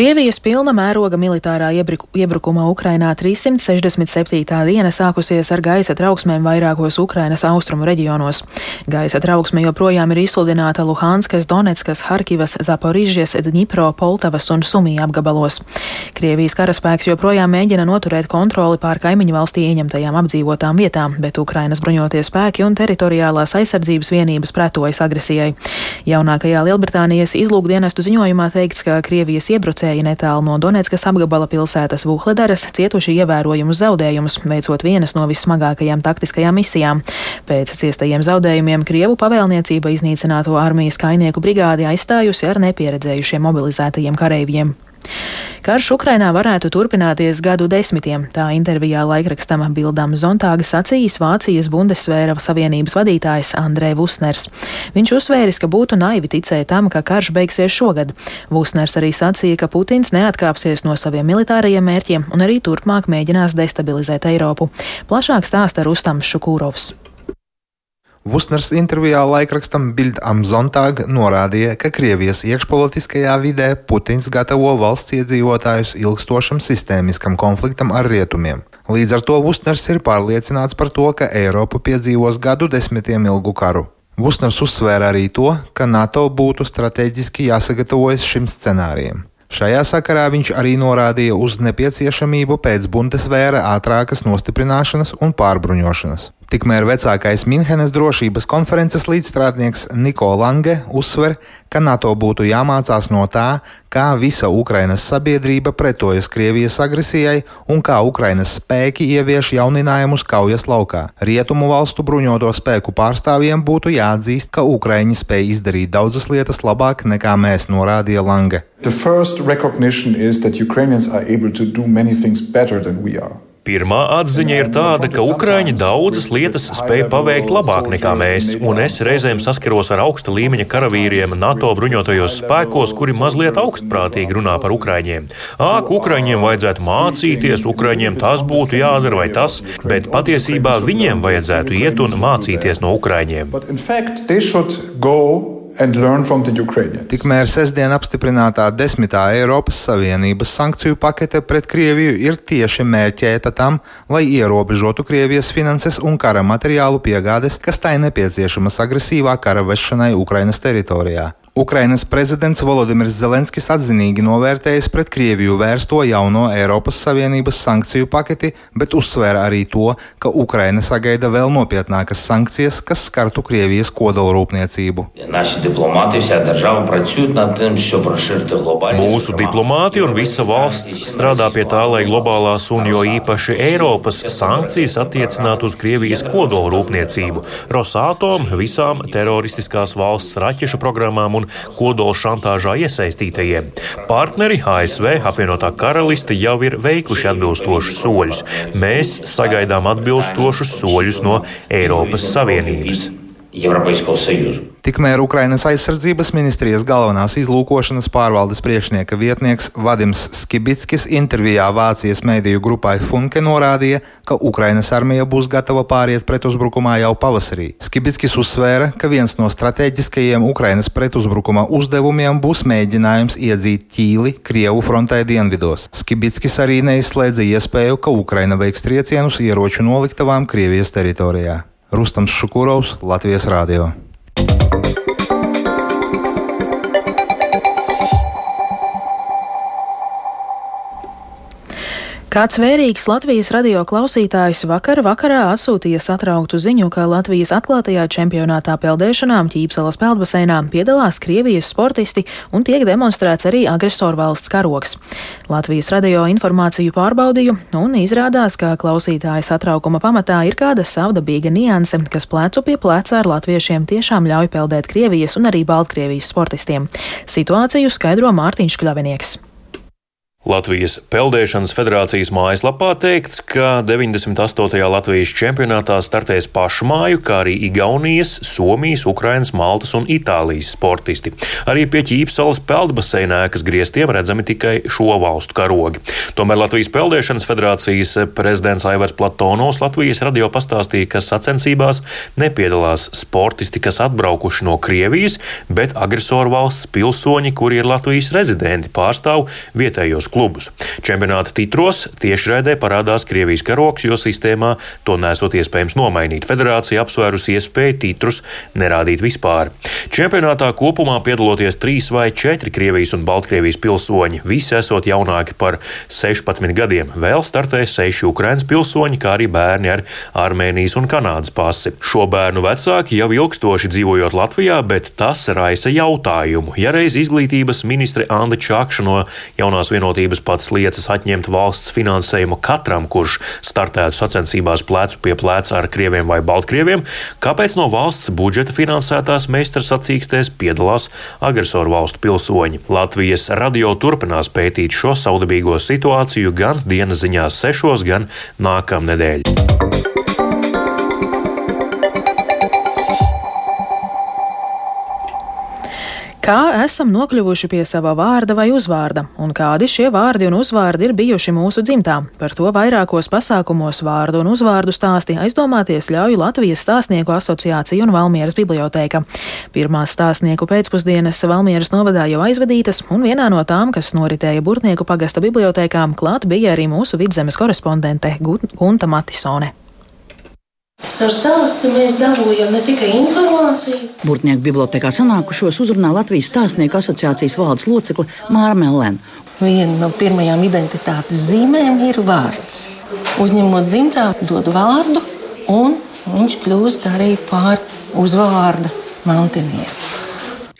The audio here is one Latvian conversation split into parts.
Krievijas pilna mēroga militārā iebrukuma Ukrainā 367. diena sākusies ar gaisa trauksmēm vairākos Ukrainas austrumu reģionos. Gaisa trauksme joprojām ir izsludināta Luhanskas, Donetskas, Harkivas, Zaporižģies, Dņipro, Poltavas un Sumija apgabalos. Krievijas karaspēks joprojām mēģina noturēt kontroli pār kaimiņu valstī ieņemtajām apdzīvotām vietām, bet Ukrainas bruņotie spēki un teritoriālās aizsardzības vienības pretojas agresijai. Jaunākajā Lielbritānijas izlūkdienestu ziņojumā teikts, ka Krievijas iebrucēji Braucēji netālu no Donetskas apgabala pilsētas Vuhledaras cietuši ievērojumus zaudējumus, veicot vienas no vissmagākajām taktiskajām misijām. Pēc ciestajiem zaudējumiem Krievu pavēlniecība iznīcināto armijas kainieku brigādi aizstājusi ar nepieredzējušiem mobilizētajiem kareiviem. Karš Ukrainā varētu turpināties gadu desmitiem, tā intervijā laikrakstam Bildam Zontāga sacījis Vācijas Bundesvēra Savienības vadītājs Andrē Vusners. Viņš uzsvēris, ka būtu naivi ticēt tam, ka karš beigsies šogad. Vusners arī sacīja, ka Putins neatkāpsies no saviem militārajiem mērķiem un arī turpmāk mēģinās destabilizēt Eiropu. Plašāk stāsta Rustams Šukūrovs. Vusners intervijā laikrakstam Bild am Zontag norādīja, ka Krievijas iekšpolitiskajā vidē Putins gatavo valsts iedzīvotājus ilgstošam sistēmiskam konfliktam ar rietumiem. Līdz ar to Vusners ir pārliecināts par to, ka Eiropa piedzīvos gadu desmitiem ilgu karu. Vusners uzsvēra arī to, ka NATO būtu strateģiski jāsagatavojas šim scenārijam. Šajā sakarā viņš arī norādīja uz nepieciešamību pēc Bundesvēra ātrākas nostiprināšanas un pārbruņošanas. Tikmēr vecākais Minhenes drošības konferences līdzstrādnieks Niko Lange uzsver, ka NATO būtu jāmācās no tā, kā visa Ukrainas sabiedrība pretojas Krievijas agresijai un kā Ukrainas spēki ievieš jauninājumus kaujas laukā. Rietumu valstu bruņoto spēku pārstāvjiem būtu jāatzīst, ka Ukraiņi spēj izdarīt daudzas lietas labāk nekā mēs, norādīja Lange. The first recognition is that Ukrainians are able to do many things better than we are. Pirmā atziņa ir tāda, ka Ukrāņi daudzas lietas spēja paveikt labāk nekā mēs, un es reizēm saskaros ar augsta līmeņa karavīriem NATO bruņotajos spēkos, kuri mazliet augstprātīgi runā par Ukrāņiem. Āk, Ukrāņiem vajadzētu mācīties, Ukrāņiem tas būtu jādara vai tas, bet patiesībā viņiem vajadzētu iet un mācīties no Ukrāņiem. Tikmēr sestdien apstiprinātā desmitā Eiropas Savienības sankciju pakete pret Krieviju ir tieši mērķēta tam, lai ierobežotu Krievijas finanses un kara materiālu piegādes, kas tai nepieciešamas agresīvā kara vešanai Ukrainas teritorijā. Ukrainas prezidents Volodimirs Zelenskis atzinīgi novērtējis pret Krieviju vērsto jauno Eiropas Savienības sankciju paketi, bet uzsvēra arī to, ka Ukraina sagaida vēl nopietnākas sankcijas, kas skartu Krievijas kodolrūpniecību. Mūsu diplomāti un visa valsts strādā pie tā, lai globālās un jo īpaši Eiropas sankcijas attiecinātu uz Krievijas kodolrūpniecību, Rosatom, visām teroristiskās valsts raķešu programmām kodola šantāžā iesaistītajiem. Partneri ASV, apvienotā karaliste jau ir veikuši atbilstošus soļus. Mēs sagaidām atbilstošus soļus no Eiropas Savienības. Европейского Союза. Tikmēr Ukrainas aizsardzības ministrijas galvenās izlūkošanas pārvaldes priekšnieka vietnieks Vadims Skibickis intervijā Vācijas mēdīju grupai Funke norādīja, ka Ukrainas armija būs gatava pāriet pretuzbrukumā jau pavasarī. Skibickis uzsvēra, ka viens no strateģiskajiem Ukrainas pretuzbrukuma uzdevumiem būs mēģinājums iedzīt ķīli Krievu frontē dienvidos. Skibickis arī neizslēdza iespēju, ka Ukraina veiks triecienus ieroču noliktavām Krievijas teritorijā. Rustams Šukurovs, Latvijas Rādio. Thank you. Kāds vērīgs Latvijas radio klausītājs vakar vakarā atsūtīja satrauktu ziņu, ka Latvijas atklātajā čempionātā peldēšanām Ķīpsalas peldbaseinā piedalās Krievijas sportisti un tiek demonstrēts arī agresoru valsts karoks. Latvijas radio informāciju pārbaudīju un izrādās, ka klausītāja satraukuma pamatā ir kāda savdabīga nianse, kas plecu pie pleca ar latviešiem tiešām ļauj peldēt Krievijas un arī Baltkrievijas sportistiem. Situāciju skaidro Mārtiņš Kļavinieks. Latvijas Peldēšanas federācijas mājaslapā teikts, ka 98. Latvijas čempionātā startēs pašmāju, kā arī Igaunijas, Somijas, Ukrainas, Maltas un Itālijas sportisti. Arī pie Ķīpsalas peldbaseinā ēkas griestiem redzami tikai šo valstu karogi. Tomēr Latvijas Peldēšanas federācijas prezidents Aivars Platonovs Latvijas radio pastāstīja, ka sacensībās nepiedalās sportisti, kas atbraukuši no Krievijas, bet agresoru valsts pilsoņi, kuri ir Latvijas rezidenti, pārstāv vietējos klubus. Čempionāta titros tiešraidē parādās Krievijas karoks, jo sistēmā to nesot iespējams nomainīt. Federācija apsvērusi iespēju titrus nerādīt vispār. Čempionātā kopumā piedaloties trīs vai četri Krievijas un Baltkrievijas pilsoņi, visi esot jaunāki par 16 gadiem. Vēl startē seši Ukraiņas pilsoņi, kā arī bērni ar Armēnijas un Kanādas pasi. Šo bērnu vecāki jau ilgstoši dzīvojot Latvijā, bet tas raisa jautājumu. Ja reiz izglītības ministre Anna Čakša no jaunās vienotības vienotības pats liecas atņemt valsts finansējumu katram, kurš startētu sacensībās plecu pie pleca ar krieviem vai baltkrieviem, kāpēc no valsts budžeta finansētās meistars sacīkstēs piedalās agresoru valstu pilsoņi. Latvijas radio turpinās pētīt šo saudabīgo situāciju gan dienas ziņās sešos, gan nākamnedēļ. Kā esam nokļuvuši pie sava vārda vai uzvārda, un kādi šie vārdi un uzvārdi ir bijuši mūsu dzimtā? Par to vairākos pasākumos vārdu un uzvārdu stāsti aizdomāties ļauj Latvijas stāstnieku asociācija un Valmieras biblioteka. Pirmās stāstnieku pēcpusdienas Valmieras novadā jau aizvadītas, un vienā no tām, kas noritēja Burtnieku pagasta bibliotekām, klāt bija arī mūsu vidzemes korespondente Gunta Matisone. Caur stāstu mēs dabūjam ne tikai informāciju. Burtnieku bibliotekā sanākušos uzrunā Latvijas stāstnieku asociācijas valdes locekle Māra Melēna. Viena no pirmajām identitātes zīmēm ir vārds. Uzņemot dzimtā, dod vārdu, un viņš kļūst arī par uzvārda mantinieku.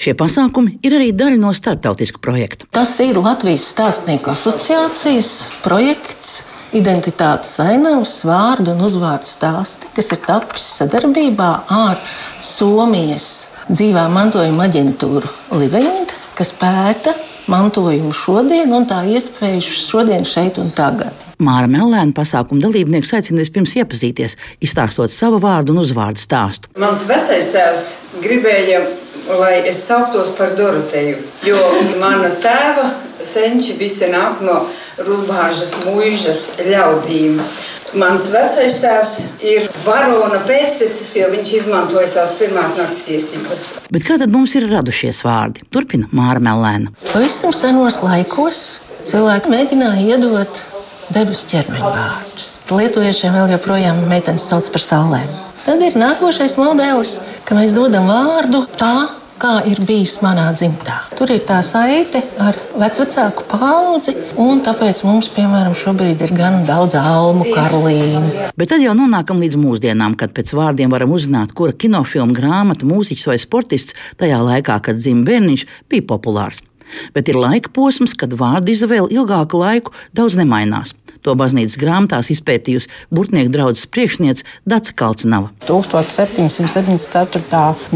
Šie pasākumi ir arī daļa no starptautiska projekta. Tas ir Latvijas stāstnieku asociācijas projekts identitātes ainavas, vārdu un uzvārdu stāsti, kas ir tapis sadarbībā ar Somijas dzīvā mantojuma aģentūru Livind, kas pēta mantojumu šodien un tā iespēju šodien, šeit un tagad. Māra Melēna pasākuma dalībnieks aicina vispirms iepazīties, izstāstot savu vārdu un uzvārdu stāstu. Mans vecais tēvs gribēja, lai es sauktos par Doroteju, jo mana tēva senči visi nāk no Rubāžas mūžas ļaudīm. Mans vecais tēvs ir varona pēctecis, jo viņš izmantoja savas pirmās naktas tiesības. Bet kā tad mums ir radušies vārdi? Turpina Māra Melēna. Pavisam senos laikos cilvēki mēģināja iedot debesu ķermeņa vārdus. Lietuviešiem vēl joprojām meitenes sauc par saulēm. Tad ir nākošais modelis, ka mēs dodam vārdu tā, kā ir bijis manā dzimtā. Tur ir tā saite ar vecāku paudzi, un tāpēc mums, piemēram, šobrīd ir gan daudz almu, karalīnu. Bet tad jau nonākam līdz mūsdienām, kad pēc vārdiem varam uzzināt, kura kinofilma, grāmata, mūziķis vai sportists tajā laikā, kad dzimta bērniņš, bija populārs. Bet ir laika posms, kad vārdu izvēle ilgāku laiku daudz nemainās. To baznīcas grāmatās izpētījusi Burtnieku draudzes priekšniece Dace Kalcinava. 1774.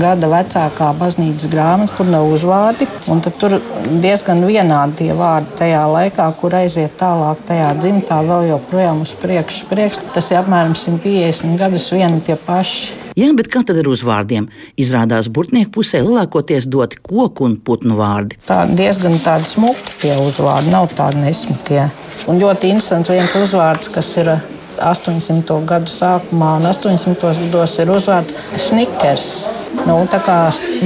gada vecākā baznīcas grāmata, kur nav uzvārdi, un tur diezgan vienādi tie vārdi tajā laikā, kur aiziet tālāk tajā dzimtā, vēl joprojām uz priekšu. Priekš. Tas ir apmēram 150 gadus vieni tie paši. Jā, bet kā tad ar uzvārdiem? Izrādās, burtnieku pusē lielākoties doti koku un putnu vārdi. Tā diezgan tādi smuki tie uzvārdi, nav tādi nesmukie. Un ļoti interesants viens uzvārds, kas ir 800. gadu sākumā un 800. gados ir uzvārds Snickers. Nu, tā kā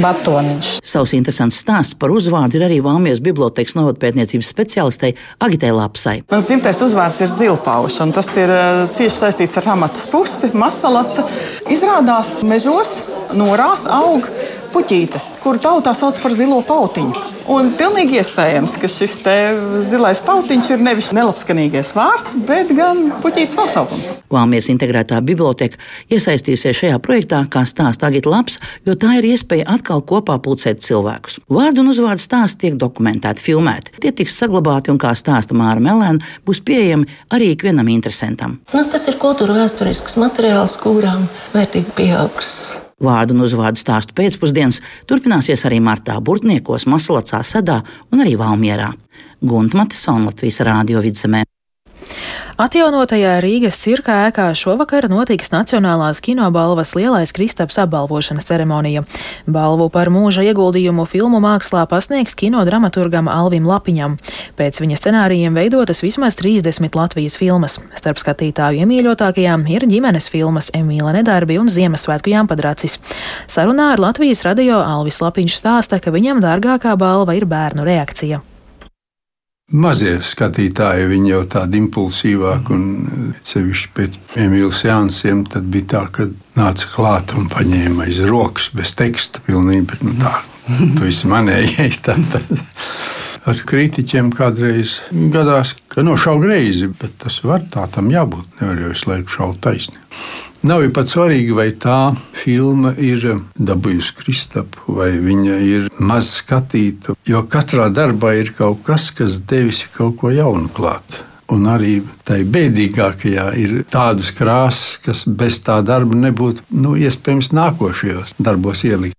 batoniņš. Savs interesants stāsts par uzvārdu ir arī Vāmijas bibliotekas novadpētniecības speciālistei Agitē Lapsai. Mans dzimtais uzvārds ir Zilpauš, un tas ir eh, cieši saistīts ar amatas pusi, masalaca. Izrādās mežos norās aug puķīte, kuru tautā sauc par zilo pautiņu. Un pilnīgi iespējams, ka šis zilais pautiņš ir nevis nelabskanīgais vārds, bet gan puķītas nosaukums. Valmijas integrētā biblioteka iesaistījusies šajā projektā, kā stāsta Agita Laps, jo tā ir iespēja atkal kopā pulcēt cilvēkus. Vārdu un uzvārdu stāsti tiek dokumentēti, filmēti. Tie tiks saglabāti un, kā stāsta Māra Melēna, būs pieejami arī ikvienam interesantam. Nu, tas ir kultūra vēsturisks materiāls, kurām vērtība pieaugs. Vārdu un uzvārdu stāstu pēcpusdienas turpināsies arī martā Burtniekos, Masalacā, Sadā un arī Valmierā. Gunta Matisona Latvijas Rādio vidzemē. Atjaunotajā Rīgas cirkā ēkā šovakar notiks Nacionālās kinobalvas lielais Kristaps apbalvošanas ceremonija. Balvu par mūža ieguldījumu filmu mākslā pasniegs kino dramaturgam Alvim Lapiņam. Pēc viņa scenārijiem veidotas vismaz 30 Latvijas filmas. Starp skatītāju iemīļotākajām ir ģimenes filmas Emīla Nedarbi un Ziemassvētku jāmpadracis. Sarunā ar Latvijas radio Alvis Lapiņš stāsta, ka viņam dārgākā balva ir bērnu reakcija. Mazie skatītāji, viņi jau tādi impulsīvāki, un sevišķi pēc Emīļas Jānsiem, tad bija tā, ka nāca klāt un paņēma aiz rokas bez teksta pilnībā. Nu, tā, tu esi manējais. Tātad. Ar kritiķiem kādreiz gadās, ka nošauj greizi, bet tas var tā tam jābūt. Nevar jau visu laiku šaut taisni. Nav jau pat svarīgi, vai tā filma ir dabūjusi Kristapu, vai viņa ir maz skatīta. Jo katrā darbā ir kaut kas, kas devis kaut ko jaunu klāt. Un arī tai bēdīgākajā ir tādas krāsas, kas bez tā darba nebūtu nu, iespējams nākošajos darbos ielikt.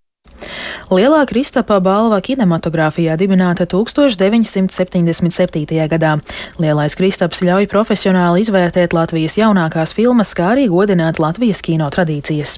Lielā Kristapa balva kinematogrāfijā dibināta 1977. gadā. Lielais Kristaps ļauj profesionāli izvērtēt Latvijas jaunākās filmas, kā arī godināt Latvijas kino tradīcijas.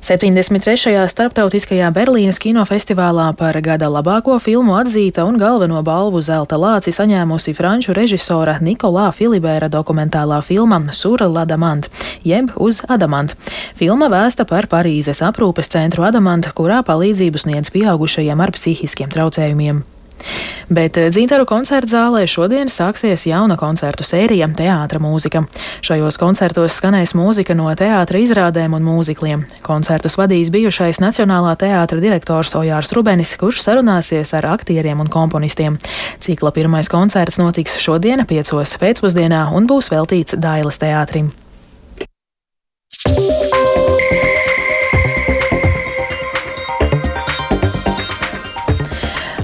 73. starptautiskajā Berlīnes kinofestivālā par gada labāko filmu atzīta un galveno balvu zelta lāci saņēmusi franču režisora Nikolā Filibēra dokumentālā filma Sura Ladamant, jeb Uz Adamant. Filma vēsta par Parīzes aprūpes centru Adamant, kurā palīdzību sniedz pieaugušajiem ar psihiskiem traucējumiem. Bet eh, Dzītaru koncertu zālē šodien sāksies jauna koncertu sērija - teātra mūzika. Šajos koncertos skanēs mūzika no teātra izrādēm un mūzikliem. Koncertus vadīs bijušais Nacionālā teātra direktors Ojārs Rubenis, kurš sarunāsies ar aktieriem un komponistiem. Cikla pirmais koncerts notiks šodien, piecos pēcpusdienā, un būs veltīts Dailas teātrim.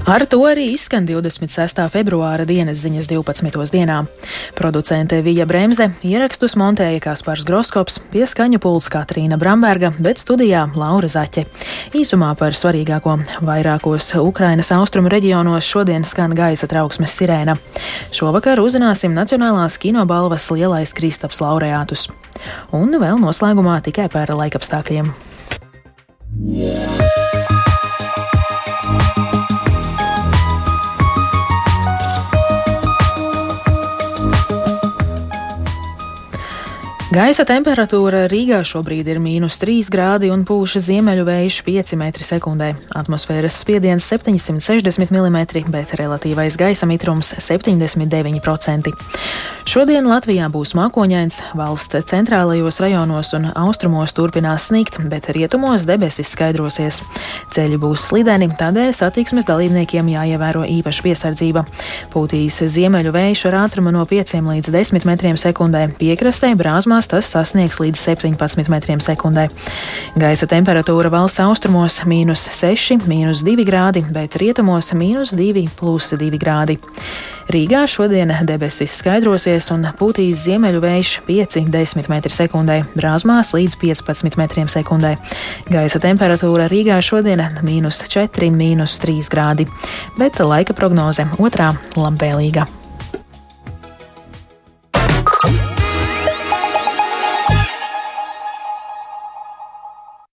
Ar to arī izskan 26. februāra dienas ziņas 12. dienā. Producente Vija Bremse ierakstus montēja Kaspars Groskops, pie skaņu puls Katrīna Bramberga, bet studijā Laura Zaķe. Īsumā par svarīgāko vairākos Ukrainas austrumu reģionos šodien skan gaisa trauksmes sirēna. Šovakar uzzināsim Nacionālās kinobalvas lielais Kristaps laureātus. Un vēl noslēgumā tikai par laikapstākļiem. Yeah. Gaisa temperatūra Rīgā šobrīd ir mīnus 3 grādi un pūša ziemeļu vējš 5 m2. Atmosfēras spiediens 760 mm, bet relatīvais gaisa mitrums 79%. Šodien Latvijā būs mākoņains, valsts centrālajos rajonos un austrumos turpinās snikt, bet rietumos debesis skaidrosies. Ceļi būs slideni, tādēļ satiksmes dalībniekiem jāievēro īpaša piesardzība. Pūtīs ziemeļu vējš ar ātrumu no 5 līdz 10 m2, piekrastē brāzmā dienās tas sasniegs līdz 17 metriem sekundē. Gaisa temperatūra valsts austrumos - mīnus 6, mīnus 2 grādi, bet rietumos - mīnus 2, plus 2 grādi. Rīgā šodien debesis skaidrosies un pūtīs ziemeļu vējš 5-10 m2, brāzmās līdz 15 m2. Gaisa temperatūra Rīgā šodien - mīnus 4, mīnus 3 grādi, bet laika prognoze otrā - labvēlīga.